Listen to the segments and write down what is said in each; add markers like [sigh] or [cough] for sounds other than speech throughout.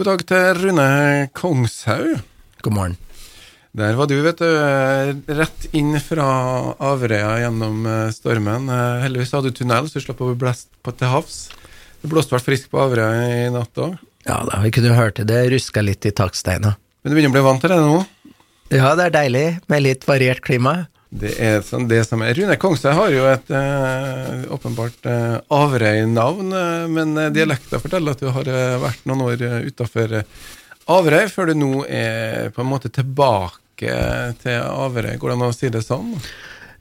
God dag til Rune Kongshaug. God morgen. Der var du, vet du. Rett inn fra Averøya gjennom eh, stormen. Eh, Heldigvis hadde du tunnel, så du slapp å blåst på til havs. Det blåste vel friskt på Averøya i natt òg. Ja da, vi kunne hørt det. Det ruska litt i taksteina. Men du begynner å bli vant til det nå? Ja, det er deilig med litt variert klima. Det er sånn det som er. Rune Kongstad har jo et eh, åpenbart eh, Averøy-navn, eh, men eh, dialekta forteller at du har eh, vært noen år eh, utafor Averøy, før du nå er på en måte tilbake til Averøy. Går det an å si det sånn?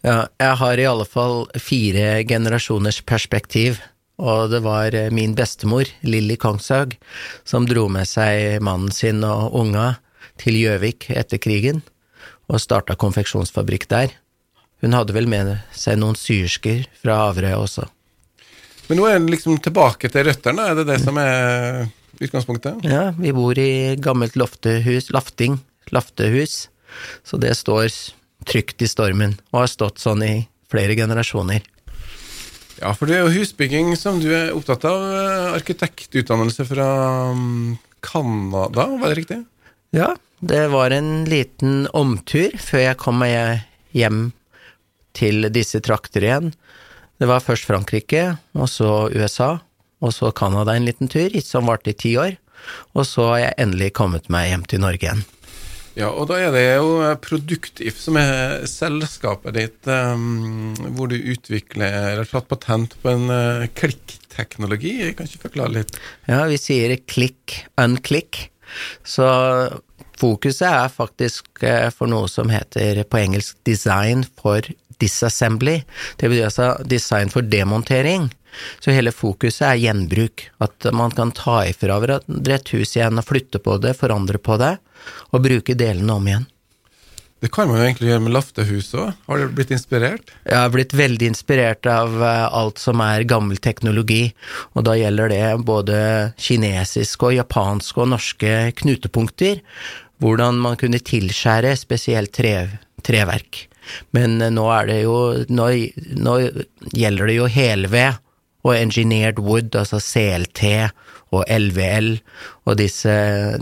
Ja, jeg har i alle fall fire generasjoners perspektiv. Og det var eh, min bestemor, Lilly Kongshaug, som dro med seg mannen sin og unga til Gjøvik etter krigen, og starta konfeksjonsfabrikk der. Hun hadde vel med seg noen syersker fra Averøy også. Men nå er det liksom tilbake til røttene, er det det som er utgangspunktet? Ja, vi bor i gammelt loftehus, lafting, laftehus, så det står trygt i stormen, og har stått sånn i flere generasjoner. Ja, for det er jo husbygging som du er opptatt av. Arkitektutdannelse fra mm, Canada, var det riktig? Ja, det var en liten omtur før jeg kom meg hjem til disse trakter igjen. Det var først Frankrike, og så USA, og så Canada en liten tur, som varte i ti år. Og så har jeg endelig kommet meg hjem til Norge igjen. Ja, og da er det jo Produktiv, som er selskapet ditt, um, hvor du utvikler eller har tatt patent på en uh, klikkteknologi. Kan ikke forklare litt? Ja, vi sier klikk, unclick. Så fokuset er faktisk eh, for noe som heter på engelsk design for disassembly. Det betyr altså design for demontering. Så hele fokuset er gjenbruk. At man kan ta ifra hverandre et hus igjen og flytte på det, forandre på det, og bruke delene om igjen. Det kan man jo egentlig gjøre med laftehus òg. Har du blitt inspirert? Jeg har blitt veldig inspirert av eh, alt som er gammel teknologi, og da gjelder det både kinesiske og japanske og norske knutepunkter, hvordan man kunne tilskjære spesielt tre, treverk. Men eh, nå er det jo nå, nå gjelder det jo helved og engineered wood, altså CLT og LVL og disse,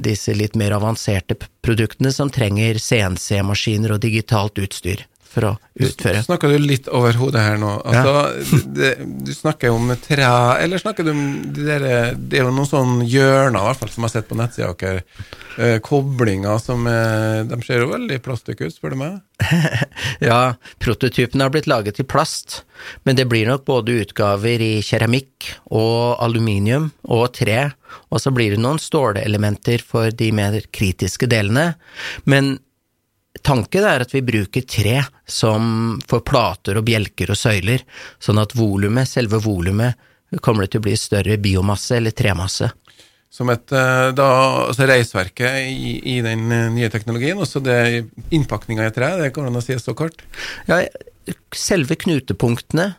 disse litt mer avanserte produktene som trenger CNC-maskiner og digitalt utstyr for å utføre. Snakker du litt over hodet her nå? Altså, det, du snakker om tre, eller snakker du om de der, Det er jo noen sånne hjørner, i hvert fall, som jeg har sett på nettsida deres. Eh, koblinger som eh, De ser jo veldig plastikk ut, spør du meg. [laughs] Ja, prototypene har blitt laget i plast, men det blir nok både utgaver i keramikk og aluminium og tre, og så blir det noen stålelementer for de mer kritiske delene, men tanken er at vi bruker tre som for plater og bjelker og søyler, sånn at volumet, selve volumet, kommer det til å bli større biomasse eller tremasse. Som et eh, da, altså reisverket i, i den eh, nye teknologien, også det innpakninga i tre, det går an å si så kort. Ja, selve knutepunktene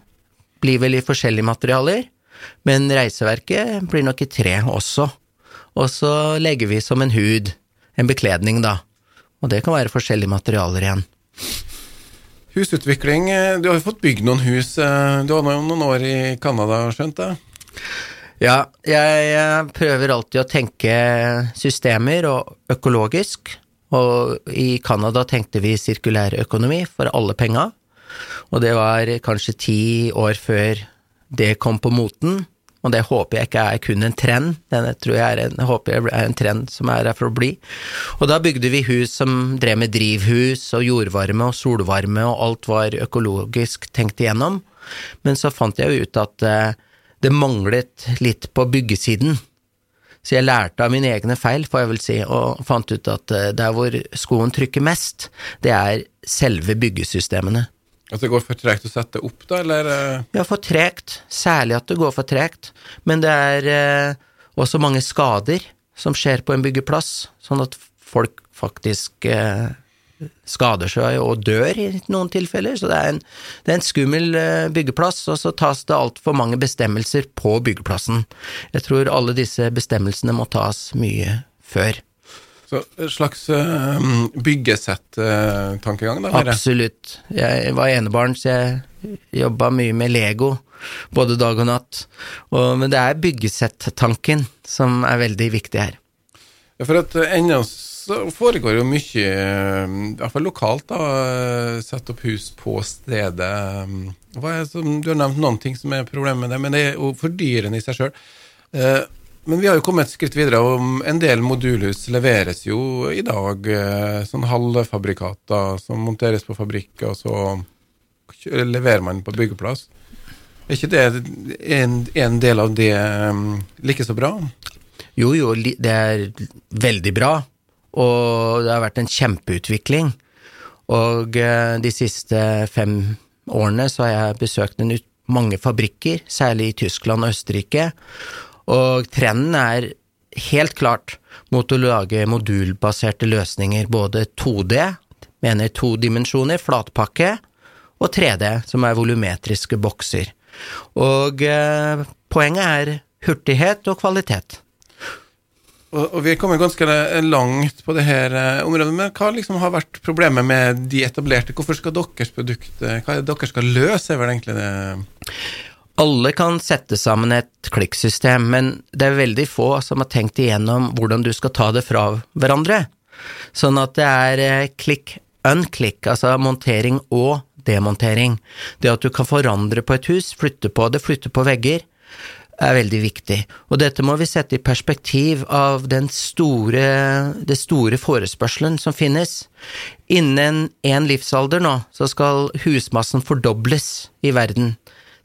blir vel i forskjellige materialer, men reiseverket blir nok i tre også. Og så legger vi som en hud, en bekledning da, og det kan være forskjellige materialer igjen. Husutvikling, eh, du har jo fått bygd noen hus. eh, Du har jo noen år i Canada, skjønt det? Ja, jeg eh, prøver alltid å tenke systemer og økologisk, og i Canada tenkte vi sirkulær økonomi for alle penga, og det var kanskje ti år før det kom på moten, og det håper jeg ikke er kun en trend, det tror jeg er en, håper jeg er en trend som er her for å bli. Og da bygde vi hus som drev med drivhus og jordvarme og solvarme, og alt var økologisk tenkt igjennom, men så fant jeg jo ut at eh, det manglet litt på byggesiden. Så jeg lærte av mine egne feil, får jeg vel si, og fant ut at eh, der hvor skoen trykker mest, det er selve byggesystemene. At det går for tregt å sette opp, da, eller? eh? Ja, for tregt, særlig at det går for tregt, men det er eh, også mange skader som skjer på en byggeplass, sånn at folk faktisk eh, skader seg og dør i noen tilfeller, så det er en, det er en skummel eh, byggeplass, og så tas det altfor mange bestemmelser på byggeplassen. Jeg tror alle disse bestemmelsene må tas mye før. Så et slags uh, byggesett-tankegang, da? eller? Absolutt. Jeg var enebarn, så jeg jobba mye med Lego, både dag og natt. Og, men det er byggesett-tanken som er veldig viktig her. Ja, for at eh, ennå så foregår jo mye, eh, i hvert fall lokalt, da. eh, Sette opp hus på stedet. Hva er som, du har nevnt noen ting som er problemet med det, men det er jo fordyrende i seg sjøl. Men vi har jo kommet et skritt videre, og en del modulhus leveres jo i dag. eh, Sånn halvfabrikater som monteres på fabrikker, og så leverer man på byggeplass. Er ikke det en, en del av det um, like så bra? Jo, jo, det er veldig bra, og det har vært en kjempeutvikling. Og eh, de siste fem årene så har jeg besøkt mange fabrikker, særlig i Tyskland og Østerrike, og trenden er helt klart mot å lage modulbaserte løsninger, både 2D, mener to dimensjoner, flatpakke, og 3D, som er volumetriske bokser. Og eh, poenget er hurtighet og kvalitet. Og, og vi er kommet ganske langt på det her eh, området, men hva liksom har vært problemet med de etablerte? Hvorfor skal deres produkt eh, Hva er det dere skal løse, er vel egentlig det Alle kan sette sammen et klikksystem, men det er veldig få som har tenkt igjennom hvordan du skal ta det fra hverandre. Sånn at det er eh, klikk, unklikk, altså montering og demontering. Det at du kan forandre på et hus, flytte på det, flytte på vegger, er veldig viktig. Og dette må vi sette i perspektiv av den store, det store forespørselen som finnes. Innen en livsalder nå, så skal husmassen fordobles i verden,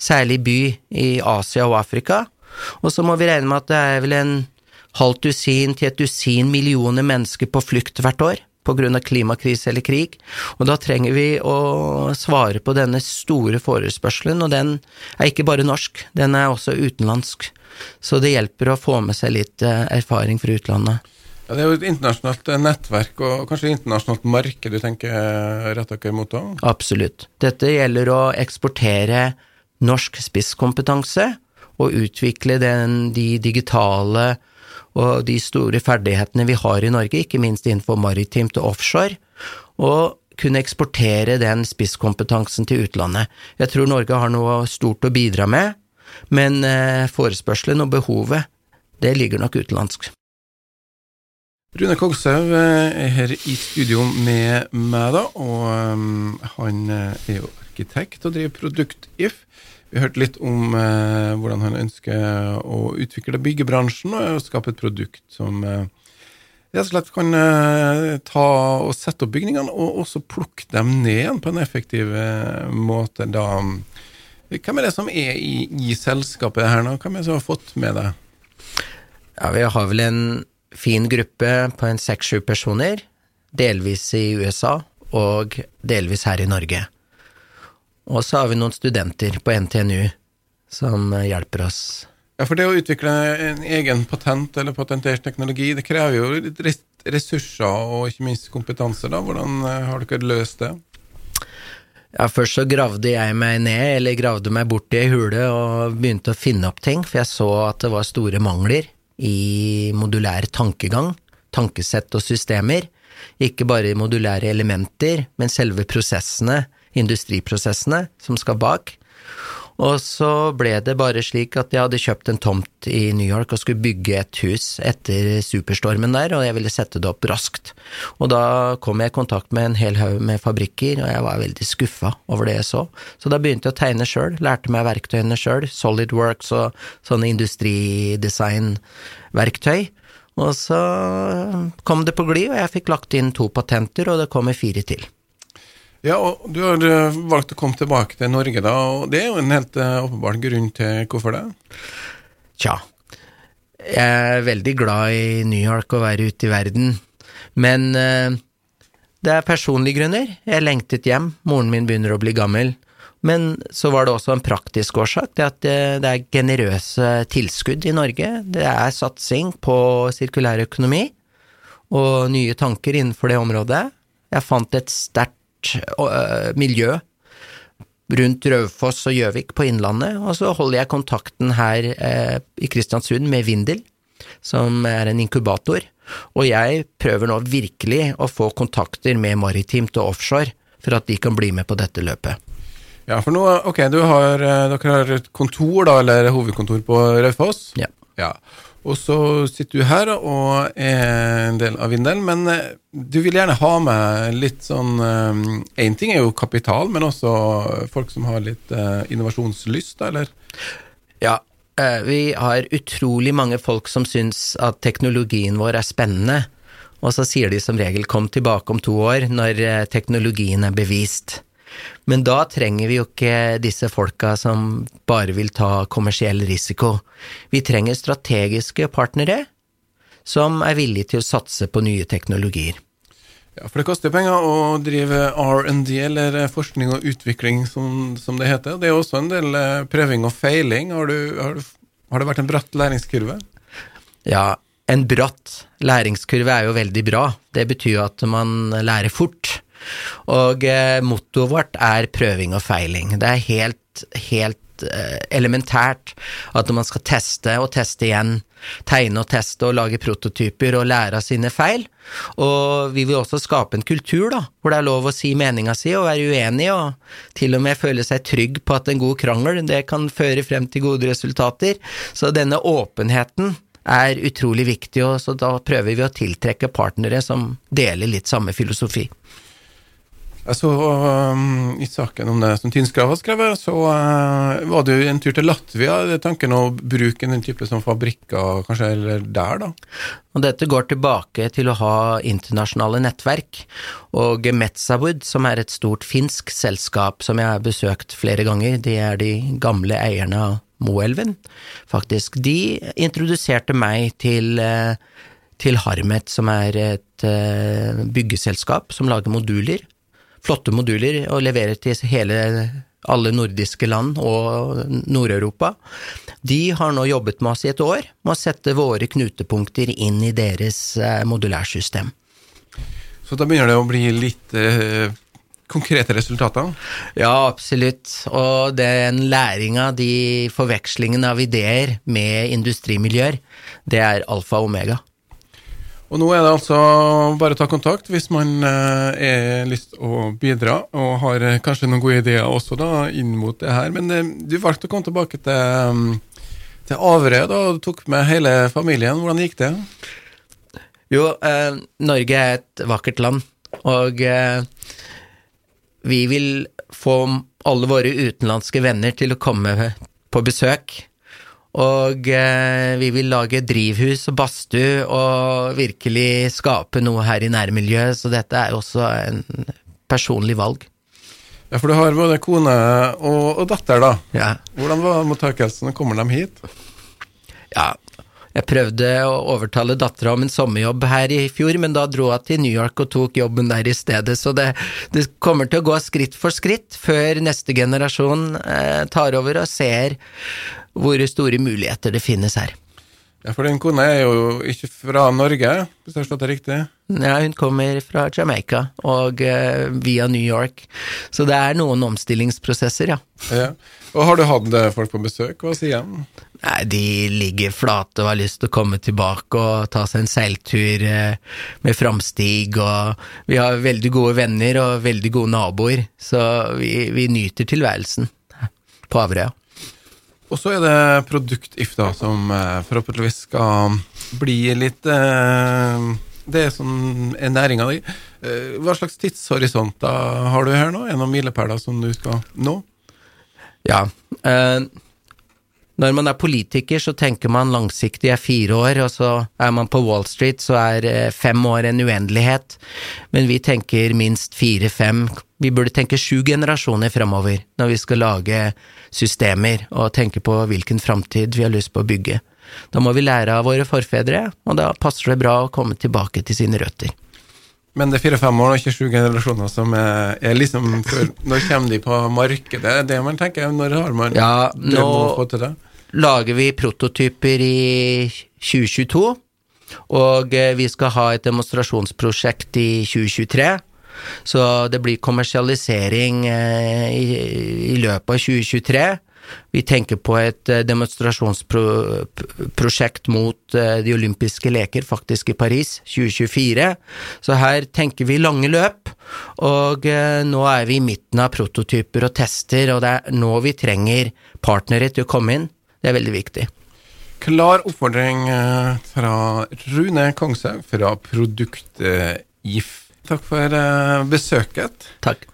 særlig by i Asia og Afrika. Og så må vi regne med at det er vel en halvt dusin til et dusin millioner mennesker på flukt hvert år av klimakrise eller krig, og da trenger vi å svare på denne store forespørselen, og den er ikke bare norsk, den er også utenlandsk, så det hjelper å få med seg litt eh, erfaring fra utlandet. ja, Det er jo et internasjonalt eh, nettverk og kanskje et internasjonalt marked du tenker eh, retter dere mot òg? Absolutt. Dette gjelder å eksportere norsk spisskompetanse og utvikle den, de digitale og de store ferdighetene vi har i Norge, ikke minst innenfor maritimt og offshore, og kunne eksportere den spisskompetansen til utlandet. Jeg tror Norge har noe stort å bidra med, men eh, forespørselen og behovet, det ligger nok utenlandsk. Rune Kogshaug eh, er her i studio med meg, da, og um, han eh, er jo arkitekt og driver Produkt-If. Vi hørte litt om eh, hvordan han ønsker å utvikle byggebransjen og skape et produkt som eh, rett og slett kan eh, ta og sette opp bygningene, og også plukke dem ned igjen på en effektiv eh, måte. Da. Hvem er det som er i, i selskapet her nå? Hvem er det som har fått med det? Ja, vi har vel en fin gruppe på en seks-sju personer, delvis i USA og delvis her i Norge. Og så har vi noen studenter på NTNU som hjelper oss. Ja, for det å utvikle en egen patent eller patentert teknologi, det krever jo litt ressurser og ikke minst kompetanse. da. Hvordan eh, har dere løst det? Ja, først så gravde jeg meg ned, eller gravde meg bort i ei hule og begynte å finne opp ting, for jeg så at det var store mangler i modulær tankegang, tankesett og systemer. Ikke bare i modulære elementer, men selve prosessene, industriprosessene som skal bak. Og så ble det bare slik at jeg hadde kjøpt en tomt i New York og skulle bygge et hus etter superstormen der, og jeg ville sette det opp raskt. Og da kom jeg i kontakt med en hel haug med fabrikker, og jeg var veldig skuffa over det jeg så. Så da begynte jeg å tegne sjøl, lærte meg verktøyene sjøl, Solidworks og sånne industridesignverktøy. Og så kom det på glid, og jeg fikk lagt inn to patenter, og det kommer fire til. Ja, og Du har eh, valgt å komme tilbake til Norge, da, og det er jo en helt eh, åpenbar grunn til hvorfor det. Tja, jeg er veldig glad i New York og være ute i verden, men eh, det er personlige grunner. Jeg lengtet hjem, moren min begynner å bli gammel. Men så var det også en praktisk årsak, det at det, er generøse tilskudd i Norge. Det er satsing på sirkulær økonomi og nye tanker innenfor det området. Jeg fant et sterkt øh, miljø rundt Raufoss og Gjøvik på Innlandet, og så holder jeg kontakten her eh, i Kristiansund med Vindel, som er en inkubator, og jeg prøver nå virkelig å få kontakter med maritimt og offshore for at de kan bli med på dette løpet. Ja, for nå, ok, du har, eh, dere har et kontor, da, eller hovedkontor på Raufoss. Ja. Ja. Og så sitter du her og er en del av Vindel, men eh, du vil gjerne ha med litt sånn Én ting er jo kapital, men også folk som har litt innovasjonslyst, da, eller? Ja, vi har utrolig mange folk som syns at teknologien vår er spennende, og så sier de som regel 'kom tilbake om to år', når teknologien er bevist. Men da trenger vi jo ikke disse folka som bare vil ta kommersiell risiko. Vi trenger strategiske partnere som er villige til å satse på nye teknologier. Ja, For det koster penger å drive R&D, eller forskning og utvikling, som, som, det heter. Det er også en del eh, prøving og feiling. Har, du, har, du, har det vært en bratt læringskurve? Ja, en bratt læringskurve er jo veldig bra. Det betyr jo at man lærer fort. Og eh, mottoet vårt er prøving og feiling. Det er helt, helt eh, elementært at når man skal teste og teste igjen, tegne og teste og lage prototyper og lære av sine feil, og vi vil også skape en kultur da, hvor det er lov å si meninga si og være uenig, og til og med føle seg trygg på at en god krangel, det kan føre frem til gode resultater. Så denne åpenheten er utrolig viktig, og så da prøver vi å tiltrekke partnere som deler litt samme filosofi. Jeg så um, I saken om det som Tynskrav har skrevet, så uh, var det jo en tur til Latvia. Det er tanken å bruke den type som fabrikker kanskje eller der, da? Og Dette går tilbake til å ha internasjonale nettverk. Og Metsawood, som er et stort finsk selskap som jeg har besøkt flere ganger, de er de gamle eierne av Moelven, faktisk. De introduserte meg til uh, til Harmet, som er et uh, byggeselskap som lager moduler flotte moduler og leverer til hele alle nordiske land og Nord-Europa. De har nå jobbet med oss i et år med å sette våre knutepunkter inn i deres eh, modulærsystem. Så da begynner det å bli litt eh, konkrete resultater? Ja, absolutt. Og den læringa, de forvekslingene av ideer med industrimiljøer, det er alfa og omega. Og nå er det altså bare å ta kontakt hvis man eh, er lyst å bidra, og har eh, kanskje noen gode ideer også da, inn mot det her. Men eh, du valgte å komme tilbake til, mm, til Averøy, da, og du tok med hele familien. Hvordan gikk det? Jo, eh, Norge er et vakkert land, og eh, vi vil få alle våre utenlandske venner til å komme på besøk og eh, vi vil lage drivhus og badstue og virkelig skape noe her i nærmiljøet, så dette er også en personlig valg. Ja, for du har både kone og, og datter, da. Ja. Hvordan var mottakelsen? Kommer de hit? Ja, jeg prøvde å overtale dattera om en sommerjobb her i fjor, men da dro hun til New York og tok jobben der i stedet, så det, det kommer til å gå skritt for skritt før neste generasjon eh, tar over og ser hvor store muligheter det finnes her. Ja, For din kone er jo ikke fra Norge, hvis jeg har forstått det riktig? Ja, hun kommer fra Jamaica og uh, via New York, så det er noen omstillingsprosesser, ja. ja. Og har du hatt eh, folk på besøk, hva sier de? Nei, de ligger flate og har lyst til å komme tilbake og ta seg en seiltur uh, med Framstig, og vi har veldig gode venner og veldig gode naboer, så vi, vi nyter tilværelsen på Averøya. Og så er det Produkt-If, da, som eh, forhåpentligvis skal bli litt eh, Det som er næringa di. Eh, hva slags tidshorisonter har du her nå? Er det noen milepæler som du skal nå? Ja. Eh, når man er politiker, så tenker man langsiktig er fire år, og så er man på Wall Street, så er fem år en uendelighet. Men vi tenker minst fire-fem, vi burde tenke sju generasjoner fremover når vi skal lage systemer og tenke på hvilken framtid vi har lyst på å bygge. Da må vi lære av våre forfedre, og da passer det bra å komme tilbake til sine røtter. Men det er fire-fem år og ikke sju generasjoner som er, er liksom for, Når kommer de på markedet? Det er det man tenker. Når har man ja, nå få til det? Lager vi prototyper i 2022, og eh, vi skal ha et demonstrasjonsprosjekt i 2023. Så det blir kommersialisering eh, i, løpet av 2023. Vi tenker på et eh, demonstrasjonsprosjekt mot de olympiske leker, faktisk i Paris, 2024. Så her tenker vi lange løp, og nå er vi i midten av prototyper og tester, og det er nå vi trenger partnere til å komme inn. Det er veldig viktig. klar oppfordring eh, fra Rune Kongshaug fra Produktgif. Takk for eh, besøket. Takk.